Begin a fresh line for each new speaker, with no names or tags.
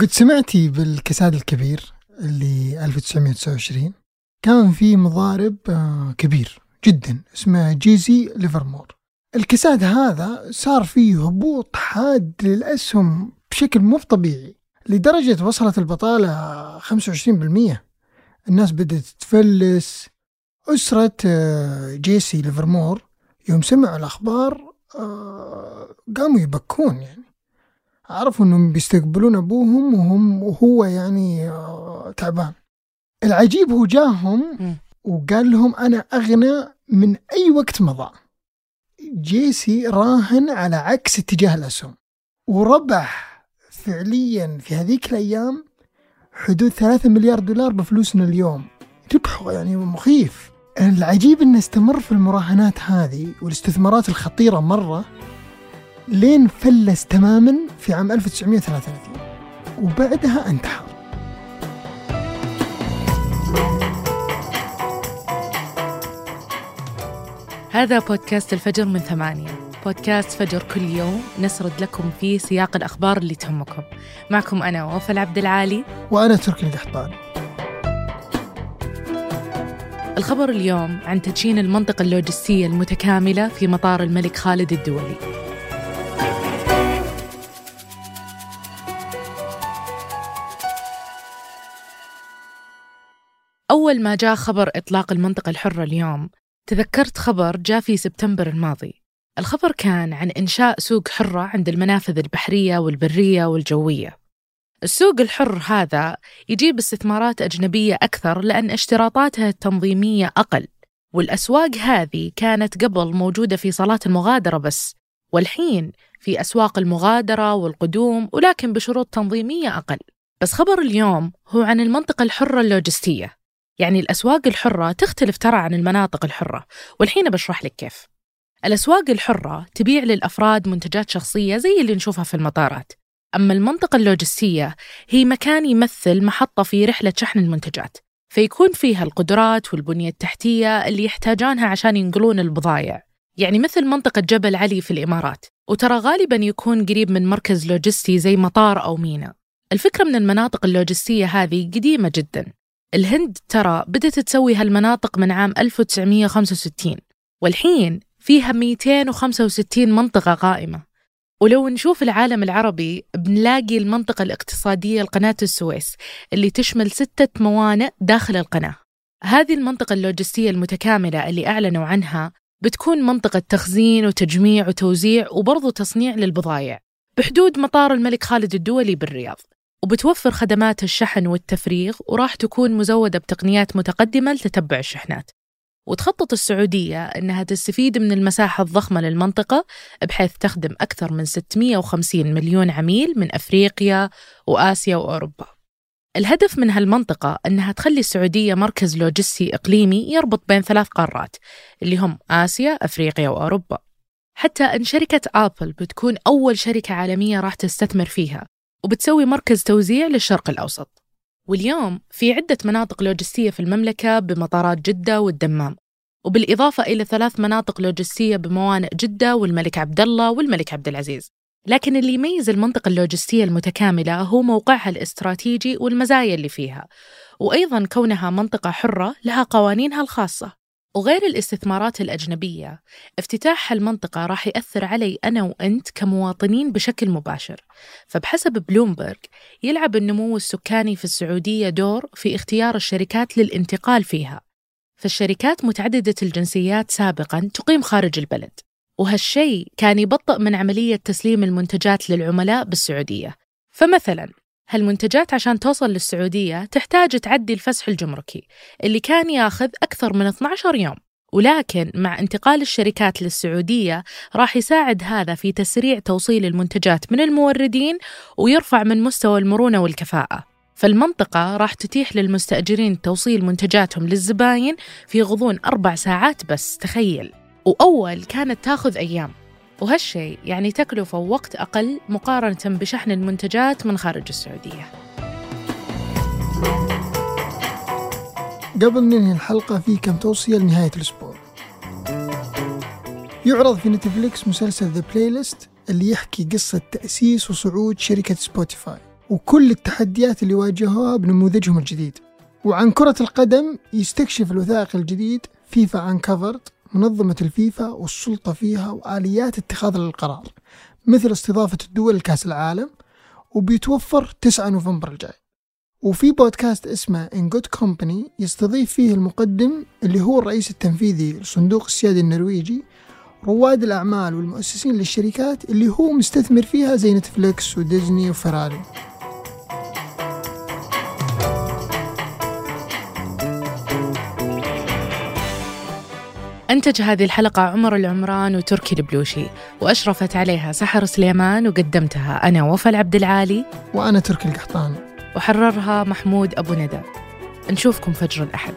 قد سمعتي بالكساد الكبير اللي 1929 كان في مضارب آه، كبير جدا اسمه جيسي ليفرمور. الكساد هذا صار فيه هبوط حاد للأسهم بشكل مو طبيعي لدرجة وصلت البطالة 25% الناس بدأت تفلس. أسرة آه، جيسي ليفرمور يوم سمعوا الأخبار آه، قاموا يبكون يعني. عرفوا إنهم بيستقبلون أبوهم وهم وهو يعني آه، تعبان. العجيب هو جاهم وقال لهم أنا أغنى من أي وقت مضى. جيسي راهن على عكس اتجاه الأسهم. وربح فعليا في هذيك الأيام حدود ثلاثة مليار دولار بفلوسنا اليوم. ربح يعني مخيف. العجيب إنه استمر في المراهنات هذه والاستثمارات الخطيرة مرة لين فلس تماما في عام 1933 وبعدها انتحر.
هذا بودكاست الفجر من ثمانية. بودكاست فجر كل يوم نسرد لكم فيه سياق الأخبار اللي تهمكم. معكم أنا وفاء عبد العالي.
وأنا تركي القحطاني
الخبر اليوم عن تدشين المنطقة اللوجستية المتكاملة في مطار الملك خالد الدولي. أول ما جاء خبر إطلاق المنطقة الحرة اليوم تذكرت خبر جاء في سبتمبر الماضي. الخبر كان عن إنشاء سوق حرة عند المنافذ البحرية والبرية والجوية. السوق الحر هذا يجيب استثمارات أجنبية أكثر لأن اشتراطاتها التنظيمية أقل والأسواق هذه كانت قبل موجودة في صالات المغادرة بس والحين في أسواق المغادرة والقدوم ولكن بشروط تنظيمية أقل. بس خبر اليوم هو عن المنطقة الحرة اللوجستية. يعني الأسواق الحرة تختلف ترى عن المناطق الحرة والحين بشرح لك كيف. الأسواق الحرة تبيع للأفراد منتجات شخصية زي اللي نشوفها في المطارات. أما المنطقة اللوجستية هي مكان يمثل محطة في رحلة شحن المنتجات فيكون فيها القدرات والبنية التحتية اللي يحتاجونها عشان ينقلون البضائع يعني مثل منطقة جبل علي في الإمارات وترى غالبا يكون قريب من مركز لوجستي زي مطار أو ميناء الفكرة من المناطق اللوجستية هذه قديمة جدا. الهند ترى بدأت تسوي هالمناطق من عام 1965 والحين فيها 265 منطقة قائمة. ولو نشوف العالم العربي بنلاقي المنطقة الاقتصادية لقناة السويس اللي تشمل ستة موانئ داخل القناة. هذه المنطقة اللوجستية المتكاملة اللي أعلنوا عنها بتكون منطقة تخزين وتجميع وتوزيع وبرضو تصنيع للبضائع بحدود مطار الملك خالد الدولي بالرياض. وبتوفر خدمات الشحن والتفريغ وراح تكون مزودة بتقنيات متقدمة لتتبع الشحنات. وتخطط السعودية أنها تستفيد من المساحة الضخمة للمنطقة بحيث تخدم أكثر من 650 مليون عميل من أفريقيا وآسيا وأوروبا. الهدف من هالمنطقة أنها تخلي السعودية مركز لوجستي إقليمي يربط بين ثلاث قارات اللي هم آسيا، أفريقيا وأوروبا. حتى أن شركة آبل بتكون أول شركة عالمية راح تستثمر فيها. وبتسوي مركز توزيع للشرق الأوسط. واليوم في عدة مناطق لوجستية في المملكة بمطارات جدة والدمام وبالإضافة إلى ثلاث مناطق لوجستية بموانئ جدة والملك عبد الله والملك عبد العزيز لكن اللي يميز المنطقة اللوجستية المتكاملة هو موقعها الاستراتيجي والمزايا اللي فيها وأيضا كونها منطقة حرة لها قوانينها الخاصة. وغير الاستثمارات الأجنبية افتتاح هالمنطقة راح يأثر علي أنا وأنت كمواطنين بشكل مباشر. فبحسب بلومبرج يلعب النمو السكاني في السعودية دور في اختيار الشركات للانتقال فيها. فالشركات متعددة الجنسيات سابقا تقيم خارج البلد. وهالشيء كان يبطئ من عملية تسليم المنتجات للعملاء بالسعودية. فمثلا هالمنتجات عشان توصل للسعودية تحتاج تعدي الفسح الجمركي اللي كان ياخذ أكثر من 12 يوم. ولكن مع انتقال الشركات للسعودية راح يساعد هذا في تسريع توصيل المنتجات من الموردين ويرفع من مستوى المرونة والكفاءة. فالمنطقة راح تتيح للمستأجرين توصيل منتجاتهم للزباين في غضون أربع ساعات بس تخيل. وأول كانت تاخذ أيام. وهالشيء يعني تكلفة ووقت أقل مقارنة بشحن المنتجات من خارج السعودية.
قبل ننهي الحلقة في كم توصية لنهاية الأسبوع. يعرض في نتفليكس مسلسل The Playlist اللي يحكي قصة تأسيس وصعود شركة سبوتيفاي وكل التحديات اللي واجهوها بنموذجهم الجديد. وعن كرة القدم يستكشف الوثائقي الجديد FIFA Uncovered منظمة الفيفا والسلطة فيها وآليات اتخاذ القرار مثل استضافة الدول لكأس العالم وبيتوفر 9 نوفمبر الجاي. وفي بودكاست اسمه In Good Company يستضيف فيه المقدم اللي هو الرئيس التنفيذي لصندوق السيادي النرويجي رواد الأعمال والمؤسسين للشركات اللي هو مستثمر فيها زي نتفليكس وديزني وفراري
أنتج هذه الحلقة عمر العمران وتركي البلوشي وأشرفت عليها سحر سليمان وقدمتها أنا وفاء عبد العالي.
وأنا تركي القحطاني
وحررها محمود أبو ندى. نشوفكم فجر الأحد.